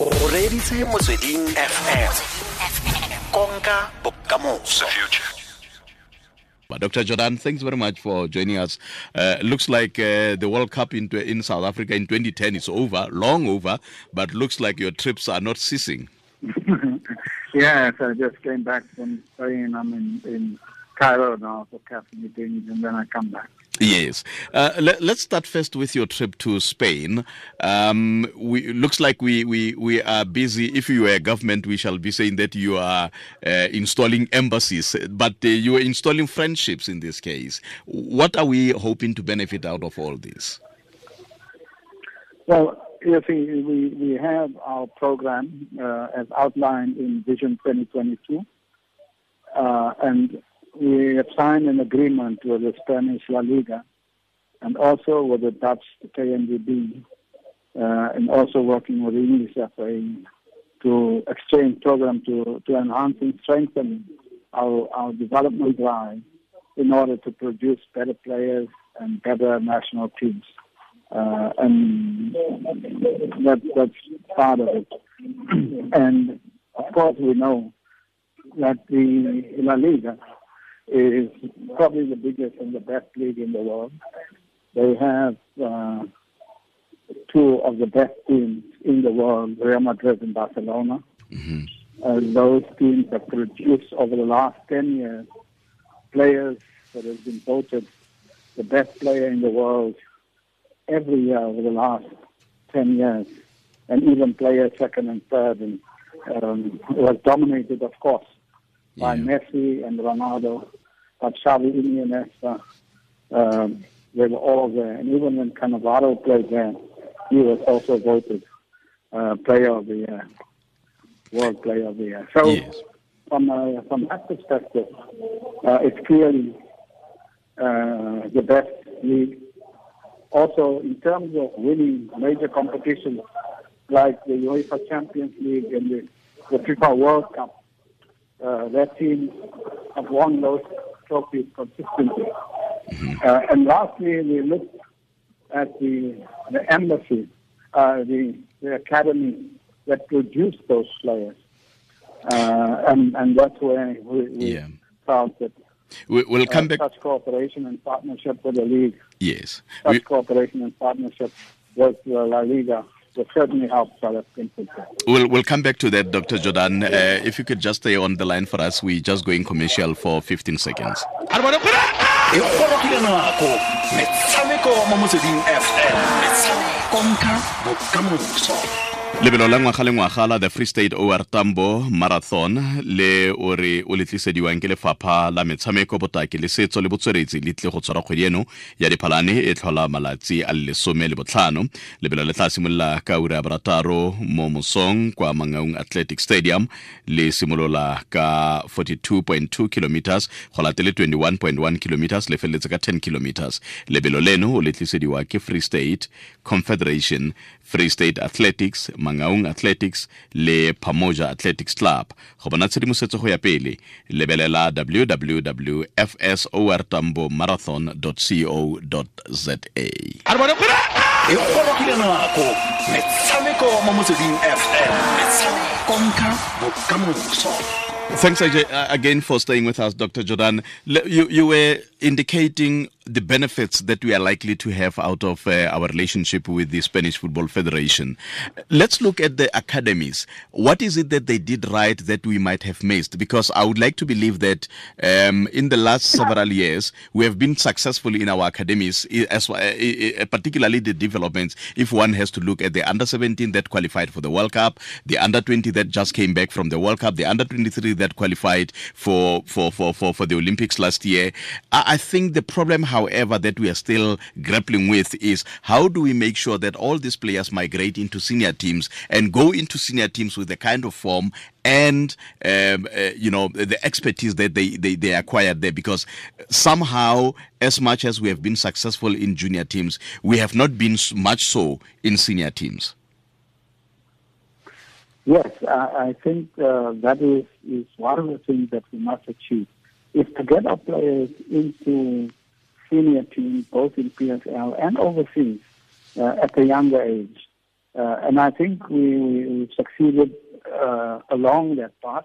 o reditse motsweding fm konka bokamoso Dr. Jordaan, thanks very much for joining us. Uh, looks like uh, the World Cup in, in South Africa in 2010 is over, long over, but looks like your trips are not ceasing. yes, I just came back from Spain. I'm in, in Cairo now for CAF meetings, and then I come back. Yes. Uh, let, us start first with your trip to Spain. Um, we looks like we, we, we are busy. If you were a government, we shall be saying that you are uh, installing embassies, but uh, you are installing friendships in this case. What are we hoping to benefit out of all this? Well, you see, we, we have our program uh, as outlined in Vision 2022. Uh, and we have signed an agreement with the Spanish La Liga and also with the Dutch KNVB uh, and also working with the English FA to exchange program to, to enhance and strengthen our, our development drive in order to produce better players and better national teams. Uh, and that, that's part of it. and of course, we know that the La Liga is probably the biggest and the best league in the world. They have uh, two of the best teams in the world, Real Madrid and Barcelona. Mm-hmm. Uh, those teams have produced over the last 10 years players that have been voted the best player in the world every year over the last 10 years, and even players second and third. And um, was dominated, of course, by yeah. Messi and Ronaldo, but Xavi, Iniesta, um, they were all there. And even when Cannavaro played there, he was also voted uh, Player of the Year, World Player of the Year. So yes. from uh, from that perspective, uh, it's clearly uh, the best league. Also, in terms of winning major competitions like the UEFA Champions League and the, the FIFA World Cup, uh, their teams have won those trophies consistently. Mm-hmm. Uh, and lastly, we looked at the, the embassy, uh, the, the academy that produced those players. Uh, and, and that's where we, we yeah. felt that we, will come uh, back. Such cooperation and partnership with the league. Yes. Such we, cooperation and partnership with La Liga will certainly help South African football. We'll, we'll come back to that, Dr. Jordaan. Uh, if you could just stay on the line for us, we're just going commercial for 15 seconds. Lebelo la ngwaga le ngwaga la the free state or tambo marathon le o re o letlisediwang ke lefapha la metshameko botaki le setso le botsweretsi le tle go tshwara kgwedi eno ya diphalane e tlhola malatsi a le lesome le botlhano lebelo le tla simolola ka ura ya barataro mo mosong kwa mangaung athletic stadium le simolola ka 42.2 kilometers go latele 21.1 kilometers le feleletse ka 10 kilometers. Lebelo leno o le letlisediwa ke free state confederation free state athletics mangaung athletics le pamoja athletics club. Go bona tshedimosetso go ya pele. Lebelela www fsortambo marathon co za e gologile nako. Metshameko mo motsweding fm konka bokamoso. Thanks again for staying with us, Dr. Jordan. You, you were indicating the benefits that we are likely to have out of uh, our relationship with the Spanish Football Federation. Let's look at the academies. What is it that they did right that we might have missed? Because I would like to believe that um, in the last several years, we have been successful in our academies, as, uh, particularly the developments. If one has to look at the under 17 that qualified for the World Cup, the under 20 that just came back from the World Cup, the under 23 that qualified for, for, for, for, for the Olympics last year. I, I think the problem, however, that we are still grappling with is how do we make sure that all these players migrate into senior teams and go into senior teams with the kind of form and um, uh, you know the expertise that they, they, they acquired there? Because somehow as much as we have been successful in junior teams we have not been much so in senior teams. Yes i, I think uh, that is, is one of the things that we must achieve. Is to get our players into senior team, both in PSL and overseas, uh, at a younger age. Uh, and I think we, we succeeded uh, along that path.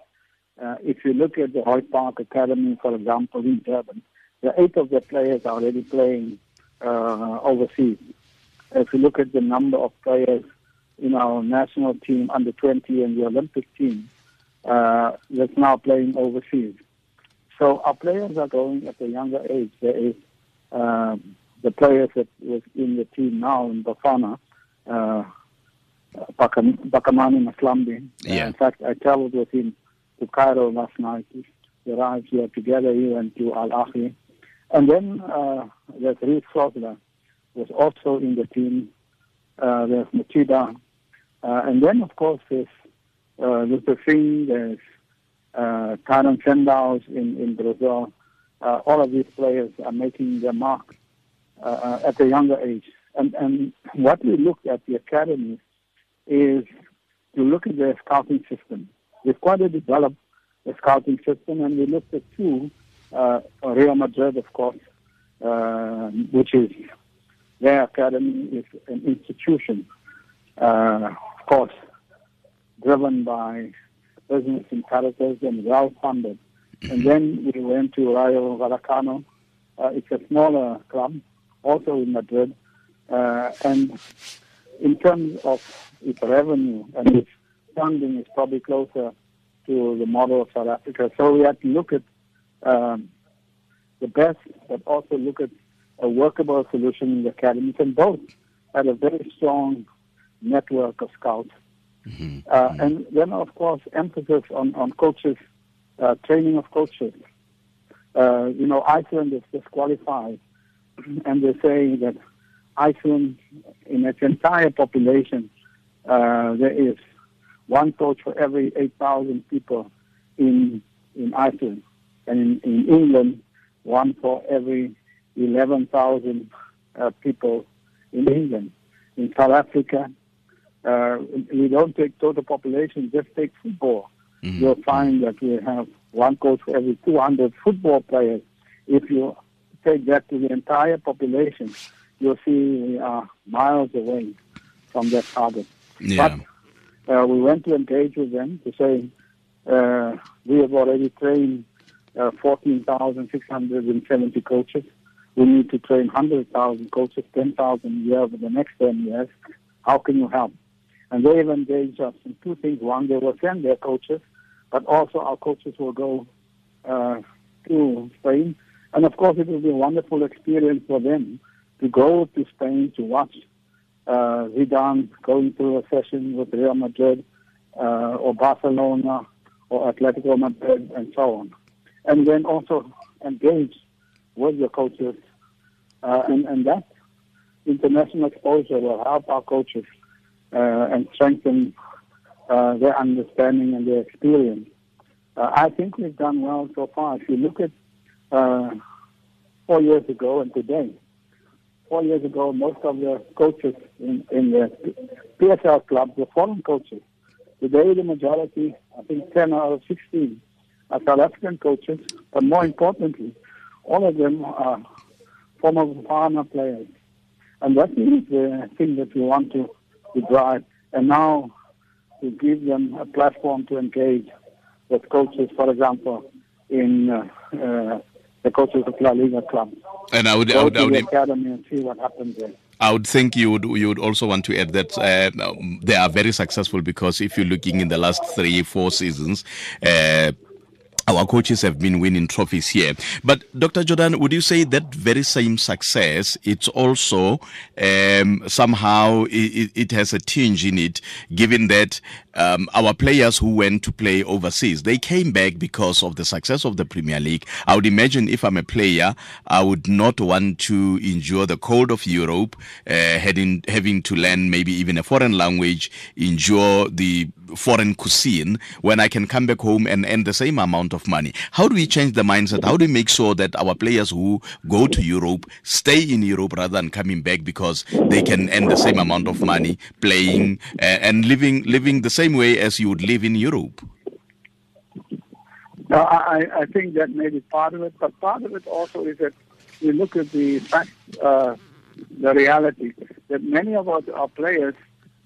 Uh, if you look at the Hoyt Park Academy, for example, in Durban, the eight of the players are already playing uh, overseas. If you look at the number of players in our national team under 20 and the Olympic team, uh, that's now playing overseas. So our players are going at a younger age. There is um, the players that was in the team now in Bafana, uh, Phakamani Mahlambi. Yeah. Uh, in fact, I traveled with him to Cairo last night. We arrived here together. He went to Al Ahly. And then uh, there's Reeve Frosler was also in the team. Uh, there's Machida. Uh, and then, of course, there's uh, Luther Singh, there's uh, Tyroane Sandows in, in Brazil. Uh, all of these players are making their mark uh, at a younger age. And, and what we look at the academy is to look at their scouting system. We've quite a developed a scouting system, and we looked at two, uh, Real Madrid, of course, uh, which is their academy is an institution, uh, of course, driven by business imperatives and well funded. And then we went to Rayo Vallecano. Uh, it's a smaller club, also in Madrid. Uh, and in terms of its revenue and its funding is probably closer to the model of South Africa. So we had to look at um, the best, but also look at a workable solution in the academies. And both had a very strong network of scouts. Mm-hmm. Uh, and then, of course, emphasis on, on coaches, uh, training of coaches. Uh, you know, Iceland is disqualified, and they're saying that Iceland, in its entire population, uh, there is one coach for every 8,000 people in in Iceland, and in, in England, one for every 11,000 uh, people in England. In South Africa, uh, we don't take total population, just take football. Mm-hmm. You'll find that we have one coach for every 200 football players. If you take that to the entire population, you'll see we are miles away from that target. Yeah. But uh, we went to engage with them to say uh, we have already trained uh, 14,670 coaches. We need to train 100,000 coaches, 10,000 a year over the next 10 years. How can you help? And they have engaged us in two things. One, they will send their coaches, but also our coaches will go uh, to Spain. And of course, it will be a wonderful experience for them to go to Spain to watch uh, Zidane going through a session with Real Madrid uh, or Barcelona or Atletico Madrid and so on. And then also engage with the coaches. Uh, and, and that international exposure will help our coaches and strengthen uh, their understanding and their experience. Uh, I think we've done well so far. If you look at uh, four years ago and today, four years ago, most of the coaches in, in the PSL clubs were foreign coaches. Today, the majority, I think 10 out of 16, are South African coaches, but more importantly, all of them are former Bafana players. And that is the thing that we want to, to drive. And now to give them a platform to engage with coaches, for example, in uh, uh, the coaches of La Liga clubs. And I would, Go I would, to I would the academy and see what happens there. I would think you would you would also want to add that uh, they are very successful because if you're looking in the last three four seasons. Uh, our coaches have been winning trophies here. But Dr. Jordaan, would you say that very same success, it's also um, somehow it, it, has a tinge in it, given that um, our players who went to play overseas, they came back because of the success of the Premier League. I would imagine if I'm a player, I would not want to endure the cold of Europe, uh, having, having to learn maybe even a foreign language, endure the foreign cuisine when I can come back home and earn the same amount of money. How do we change the mindset? How do we make sure that our players who go to Europe stay in Europe rather than coming back because they can earn the same amount of money playing uh, and living living the same way as you would live in Europe? No, I, I think that may be part of it, but part of it also is that we look at the fact, uh, the reality that many of our, our players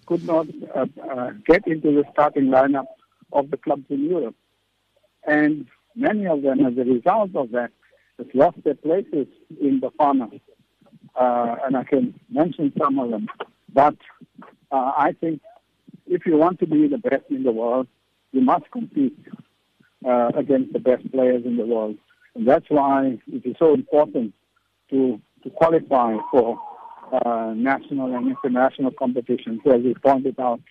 could not uh, uh, get into the starting lineup of the clubs in Europe. And many of them, as a result of that, have lost their places in the final. Uh, and I can mention some of them. But uh, I think if you want to be the best in the world, you must compete uh, against the best players in the world. And that's why it is so important to, to qualify for uh, national and international competitions, as we pointed out,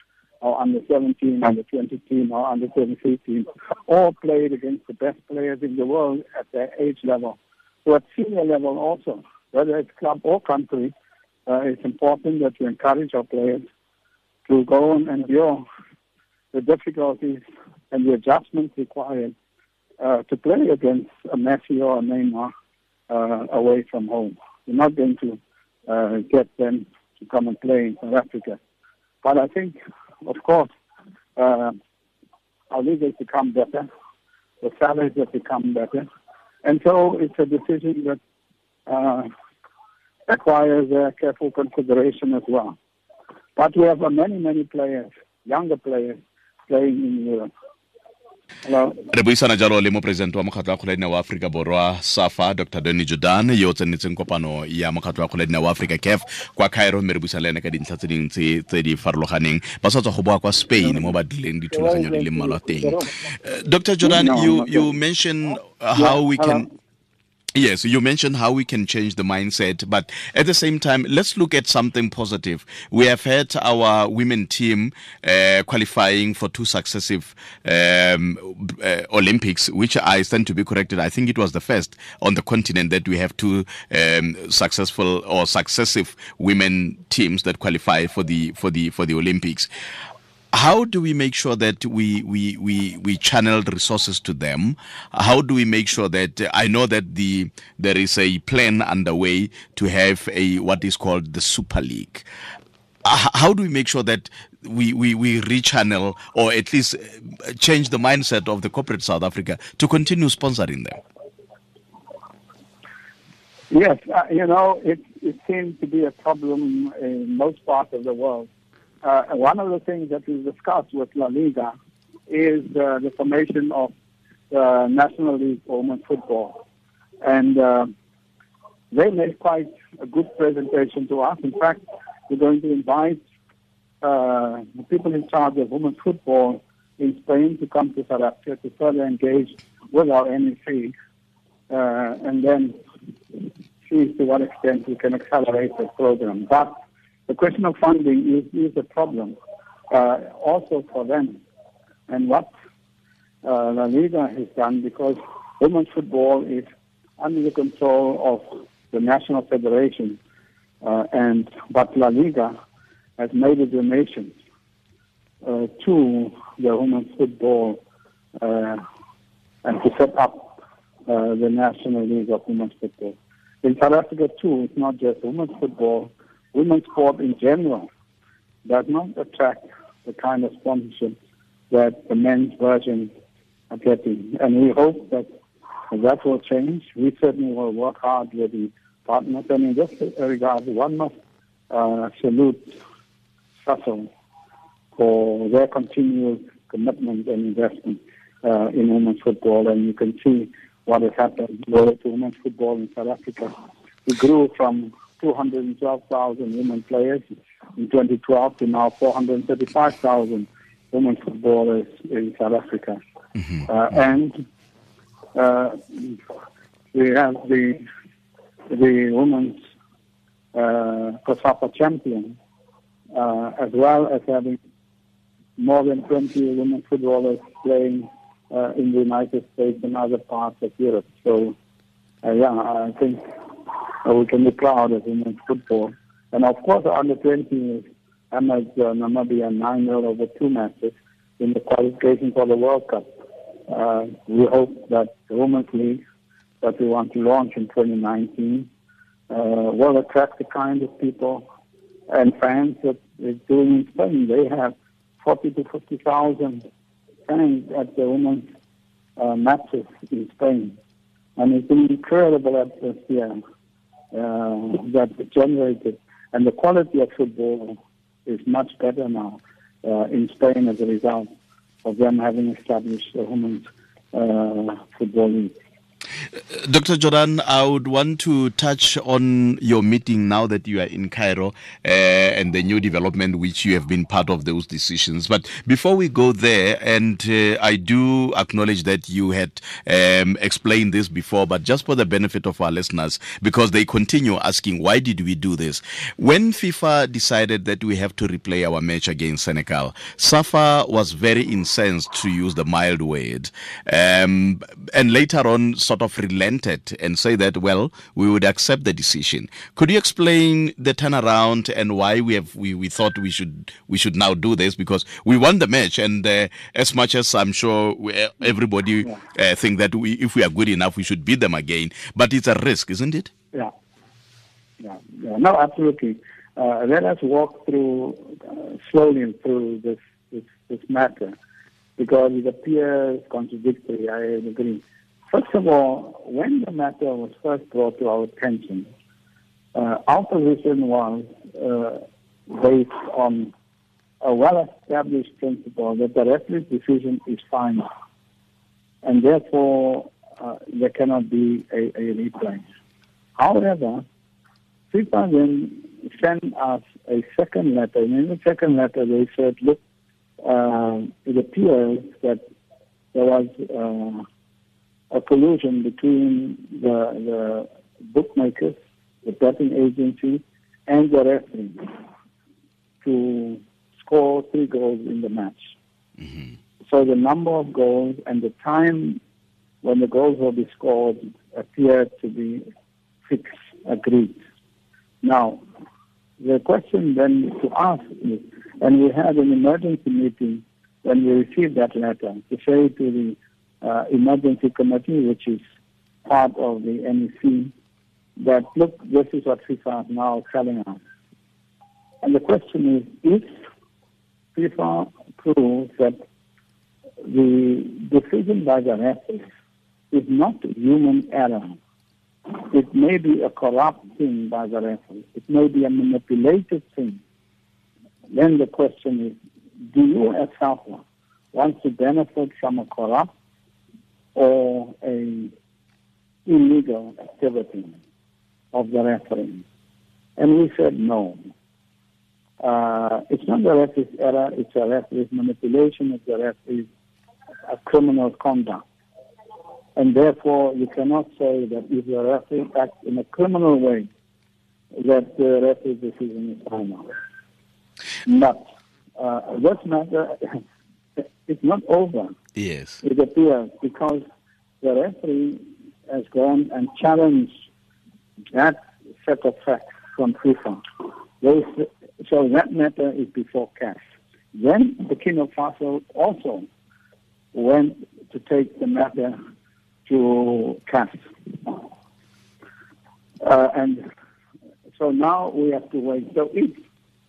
our under 17, under 20 team, or under 23 team, all played against the best players in the world at their age level. So at senior level also, whether it's club or country, uh, it's important that we encourage our players to go and endure the difficulties and the adjustments required uh, to play against a Messi or a Neymar uh, away from home. We're not going to uh, get them to come and play in South Africa. But I think, of course, uh, our league has become better. The salaries have become better. And so it's a decision that uh, requires uh, careful consideration as well. But we have many, many players, younger players, playing in Europe. Re buisana jalo le moporesidente wa mokgatlho wa kgwele wa aforika borwa safa dr. Dony jordan yo o tsenetseng kopano ya mokgatlo wa kgwele wa aforika caf kwa cairo. Mme re buisana le ene ka dintlha tse dingwe tse di farologaneng. Ba sa tswa go boa kwa spain mo ba dileng dithulaganyo di le mmalwa teng. Uh, dr. Jordan you, you mention how we can Yes, you mentioned how we can change the mindset, but at the same time, let's look at something positive. We have had our women team uh, qualifying for two successive um, uh, Olympics, which I stand to be corrected. I think it was the first on the continent that we have two um, successful or successive women teams that qualify for the for the for the Olympics how do we make sure that we, we, we, we channel resources to them? How do we make sure that I know that the there is a plan underway to have a what is called the Super League. Uh, how do we make sure that we, we, we rechannel or at least uh, change the mindset of the corporate South Africa to continue sponsoring them? Yes, uh, you know, it, it seems to be a problem in most parts of the world uh, one of the things that we discussed with La Liga is uh, the formation of the National League Women's Football. And uh, they made quite a good presentation to us. In fact, we're going to invite uh, the people in charge of women's football in Spain to come to South Africa to further engage with our NEC uh, and then see to what extent we can accelerate the program. But the question of funding is, is a problem uh, also for them. And what uh, La Liga has done, because women's football is under the control of the National Federation, uh, and but La Liga has made a donation uh, to the women's football uh, and to set up uh, the National League of Women's Football. In South Africa, too, it's not just women's football, women's sport in general does not attract the kind of sponsorship that the men's version are getting. And we hope that that will change. We certainly will work hard with the partners. And in this regard, one must uh, salute Sasol for their continued commitment and investment uh, in women's football. And you can see what has happened with women's football in South Africa. We grew from 212,000 women players in 2012 to now 435,000 women footballers in South Africa. Mm-hmm. Uh, and uh, we have the the women's uh, champion, uh, as well as having more than 20 women footballers playing uh, in the United States and other parts of Europe. So, uh, yeah, I think we can be proud of women's football. And of course, under 20 Ahmed uh, Namibia 9 0 over two matches in the qualification for the World Cup. Uh, we hope that the Women's League that we want to launch in 2019 uh, will attract the kind of people and fans that it's doing in Spain. They have 40 to 50,000 fans at the women's uh, matches in Spain. And it's an incredible atmosphere uh, that generated, and the quality of football is much better now uh, in Spain as a result of them having established the women's uh, football league. Dr. Jordaan, I would want to touch on your meeting now that you are in Cairo uh, and the new development which you have been part of those decisions. But before we go there, and uh, I do acknowledge that you had um, explained this before, but just for the benefit of our listeners, because they continue asking, why did we do this? When FIFA decided that we have to replay our match against Senegal, SAFA was very incensed, to use the mild word, um, and later on sort of relented and say that, well, we would accept the decision. Could you explain the turnaround and why we have we, we thought we should we should now do this because we won the match and uh, as much as I'm sure we, everybody uh, think that we, if we are good enough we should beat them again, but it's a risk, isn't it? Yeah, yeah, yeah. no, absolutely. Uh, let us walk through uh, slowly through this, this this matter because it appears contradictory. I agree. First of all, when the matter was first brought to our attention, uh, our position was uh, based on a well-established principle that the referee's decision is final, and therefore uh, there cannot be a, a replay. However, FIFA then sent us a second letter, and in the second letter they said, look, uh, it appears that there was uh, a collusion between the, the bookmakers, the betting agency, and the referee to score three goals in the match. Mm-hmm. So the number of goals and the time when the goals will be scored appeared to be fixed, agreed. Now, the question then to ask is, and we had an emergency meeting when we received that letter to say to the uh, emergency committee, which is part of the NEC, that look, this is what FIFA is now telling us. And the question is, if FIFA proves that the decision by the referee is not human error, it may be a corrupt thing by the referee, it may be a manipulated thing, then the question is, do you as SAFA want to benefit from a corrupt or a illegal activity of the referee. And we said no. Uh, it's not the referee's error, it's a referee's manipulation, it's a referee's a criminal conduct. And therefore, you cannot say that if the referee acts in a criminal way, that the referee's decision is final. But uh, this matter it's not over. Yes. It appears because the referee has gone and challenged that set of facts from FIFA. Those, so that matter is before CAF. Then Burkina Faso also went to take the matter to CAF. Uh, and so now we have to wait. So if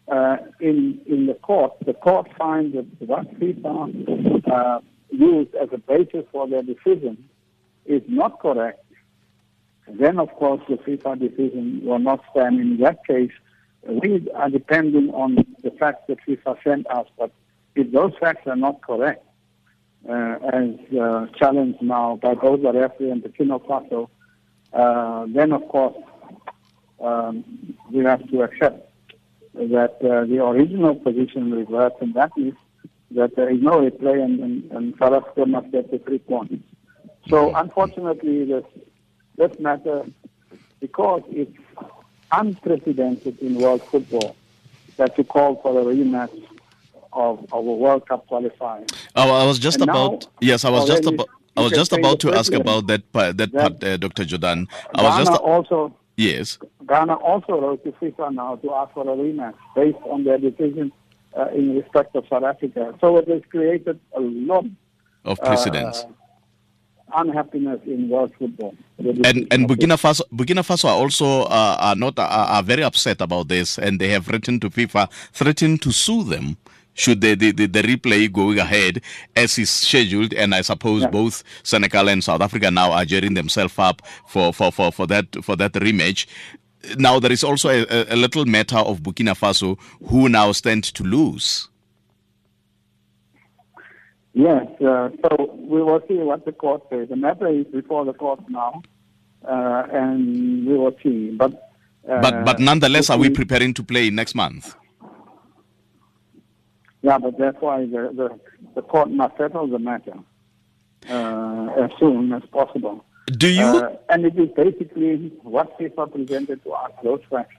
uh, in in the court, the court finds that what FIFA uh, used as a basis for their decision is not correct. Then, of course, the FIFA decision will not stand. In that case, we are depending on the facts that FIFA sent us. But if those facts are not correct, uh, as uh, challenged now by both the referee and the Faso, uh, then of course um, we have to accept that uh, the original position reverts, and that is that there is no replay and, and, and South Africa must get the three points. So unfortunately, this, this matter, because it's unprecedented in world football, that you call for a rematch of, of a World Cup qualifying. Oh, I was just and about, yes, I was just about. I was just about to ask about that part, that, that part, uh, Dr. Jordaan. I was just also Yes. Ghana also wrote to FIFA now to ask for a rematch based on their decision uh, in respect of South Africa. So it has created a lot of precedents. Uh, unhappiness in world football. And and Burkina Faso, Burkina Faso are also uh, are not are, are very upset about this, and they have written to FIFA, threatening to sue them should the, the, the, the, replay going ahead as is scheduled. And I suppose yeah. both Senegal and South Africa now are gearing themselves up for, for, for, for that for that rematch. now there is also a, a, little matter of Burkina Faso who now stand to lose. Yes, uh, so we will see what the court says. The matter is before the court now, uh, and we will see. But uh, but but nonetheless, are we preparing to play next month? Yeah, but that's why the the, the court must settle the matter uh, as soon as possible. Do you? Uh, and it is basically what FIFA presented to us. Those facts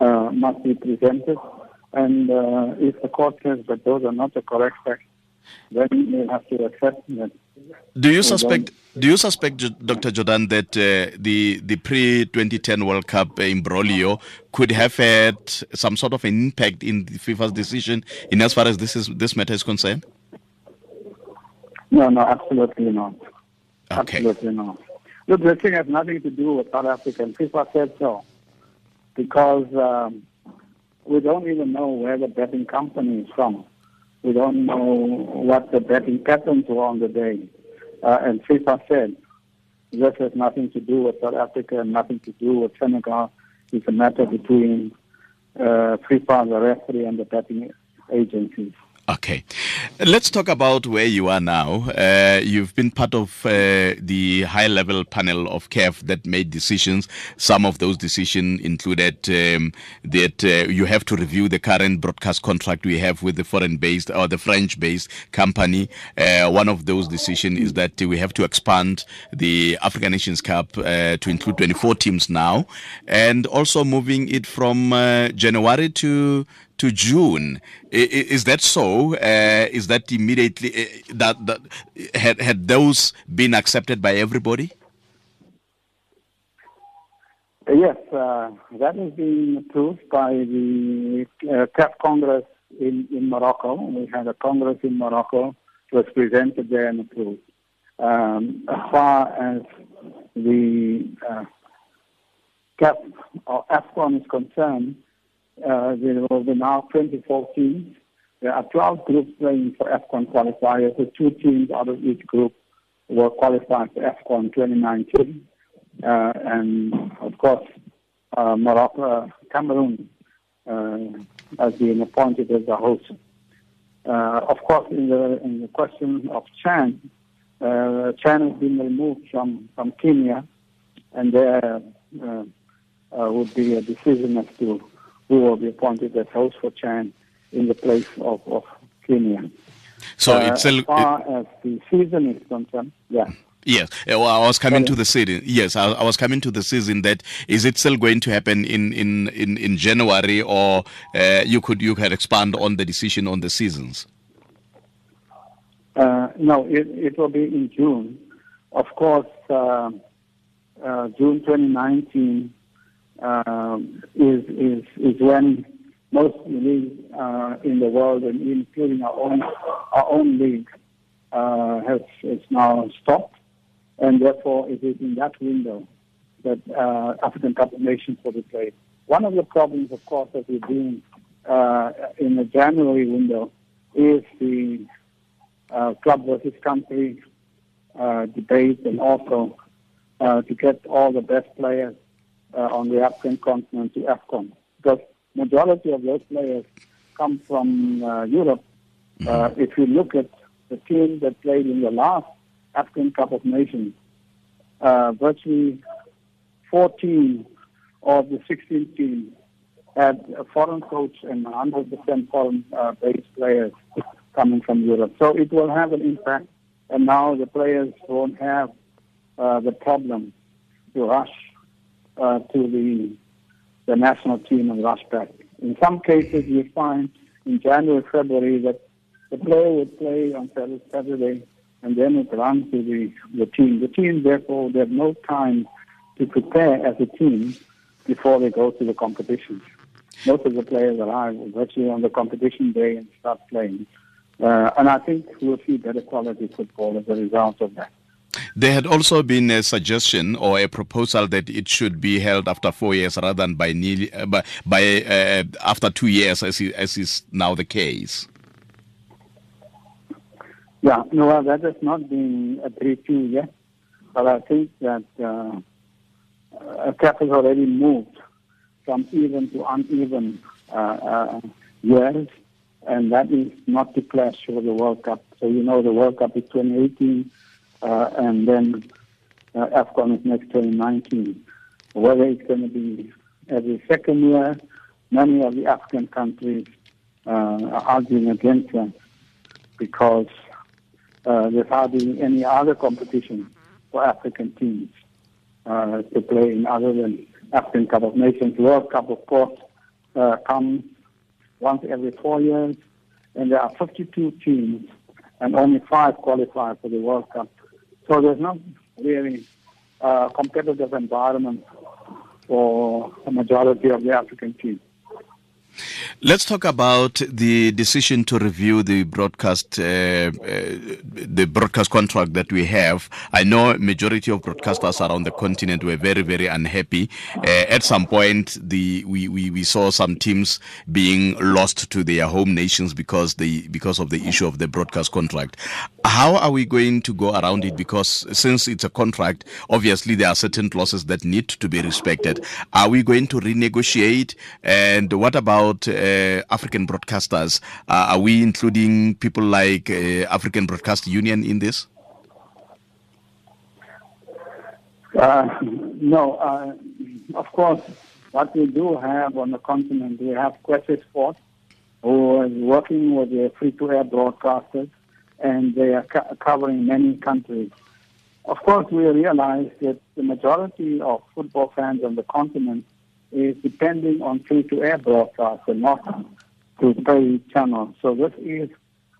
uh, must be presented, and uh, if the court says that those are not the correct facts, then we have to accept that. Do you suspect? Do you suspect, Dr. Jordaan, that uh, the the pre 2010 World Cup imbroglio could have had some sort of an impact in FIFA's decision in as far as this is this matter is concerned? No, no, absolutely not. Okay. Absolutely not. Look, this thing has nothing to do with South Africa. FIFA said so because um, we don't even know where the betting company is from. We don't know what the betting patterns were on the day. Uh, and FIFA said this has nothing to do with South Africa and nothing to do with Senegal. It's a matter between uh, FIFA, the referee, and the betting agencies. Okay. Let's talk about where you are now. Uh, you've been part of uh, the high level panel of CAF that made decisions. Some of those decisions included um, that uh, you have to review the current broadcast contract we have with the foreign based or the French based company. Uh, one of those decisions is that we have to expand the African Nations Cup uh, to include 24 teams now and also moving it from uh, January to to June. Is that so? Uh, is that immediately uh, that, that had had those been accepted by everybody? Yes, uh, that has been approved by the uh, CAF Congress in, in Morocco. We had a Congress in Morocco. It was presented there and approved. Um, as far as the uh, CAF or AFCON is concerned, uh, there will be now 24 teams. There are 12 groups playing for AFCON qualifiers. So two teams out of each group were qualified for AFCON 2019. Uh, and of course, uh, Morocco, uh, Cameroon uh, has been appointed as the host. Uh, of course, in the in the question of Chan, uh, Chan has been removed from, from Kenya, and there would be a decision as to who will be appointed as host for Chan in the place of, of Kenya. So uh, it's a, as far it, as the season is concerned, yeah. Yes, uh, well, I was coming Sorry. to the season. Yes, I, I, was coming to the season. That is it still going to happen in in in, in January, or uh, you could you could expand on the decision on the seasons? Uh, no, it, it will be in June. Of course, uh, uh June 2019 um, is, is, is when most leagues uh, in the world, and including our own, our own league, uh, has, has now stopped. And therefore, it is in that window that uh, African Cup of Nations will be played. One of the problems, of course, that we're doing uh, in the January window is the uh, club versus country uh, debate and also uh, to get all the best players on the African continent to AFCON. Because majority of those players come from uh, Europe. Uh, mm-hmm. if you look at the team that played in the last African Cup of Nations, uh, virtually 14 of the 16 teams had a foreign coach and 100% foreign-based uh, players coming from Europe. So it will have an impact, and now the players won't have uh, the problem to rush uh, to the the national team rush back. In some cases, you find in January, February that the player would play on Saturday and then it runs to the, the team. The team, therefore, they have no time to prepare as a team before they go to the competition. Most of the players arrive virtually on the competition day and start playing. Uh, and I think we'll see better quality football as a result of that. There had also been a suggestion or a proposal that it should be held after four years rather than by nearly, uh, by, by uh, after two years, as is, as is now the case. Yeah, no, that has not been agreed to yet, but I think that uh, cap has already moved from even to uneven uh, uh, years, and that is not to clash with the World Cup. So you know the World Cup is 2018, uh, and then uh, AFCON is next 2019. Whether it's going to be every second year, many of the African countries uh, are arguing against that because uh, there's hardly any other competition for African teams uh, to play in other than African Cup of Nations. World Cup, of course, uh, comes once every four years, and there are 52 teams, and only five qualify for the World Cup. So there's not really a competitive environment for the majority of the African teams. Let's talk about the decision to review the broadcast, uh, uh, the broadcast contract that we have. I know majority of broadcasters around the continent were very, very unhappy. Uh, at some point, the we, we, we saw some teams being lost to their home nations because the because of the issue of the broadcast contract. How are we going to go around it? Because since it's a contract, obviously there are certain clauses that need to be respected. Are we going to renegotiate? And what about uh, African broadcasters? Uh, are we including people like uh, African Broadcast Union in this? Uh, no, uh, of course, what we do have on the continent, we have Kwese Sports, who is working with the free-to-air broadcasters, and they are co- covering many countries. Of course, we realize that the majority of football fans on the continent is depending on free-to-air broadcasts and not to pay channels. So this is,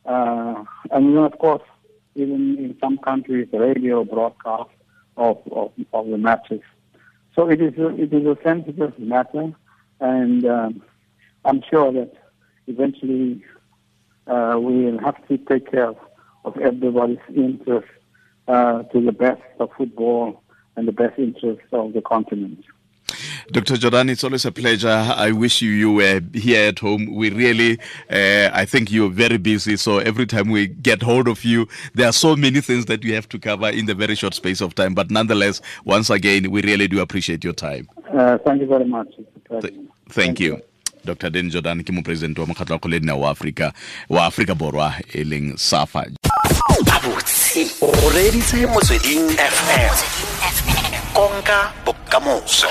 uh, and then of course, even in some countries, radio broadcast of, of, of the matches. So it is a, it is a sensitive matter, and um, I'm sure that eventually uh, we will have to take care of, of everybody's interest uh, to the best of football and the best interest of the continent. Dr. Jordan, it's always a pleasure. I wish you you were here at home. We really, uh, I think you're very busy. So every time we get hold of you, there are so many things that you have to cover in the very short space of time. But nonetheless, once again, we really do appreciate your time. Uh, thank you very much. Th- thank thank, you. you. Dr. Den Jordan ke moporesidente wa mokgatlo wa kgoledina wa Afrika wa aforika Borwa e leng SAFA. o reditse motsweding fm konka bokamoso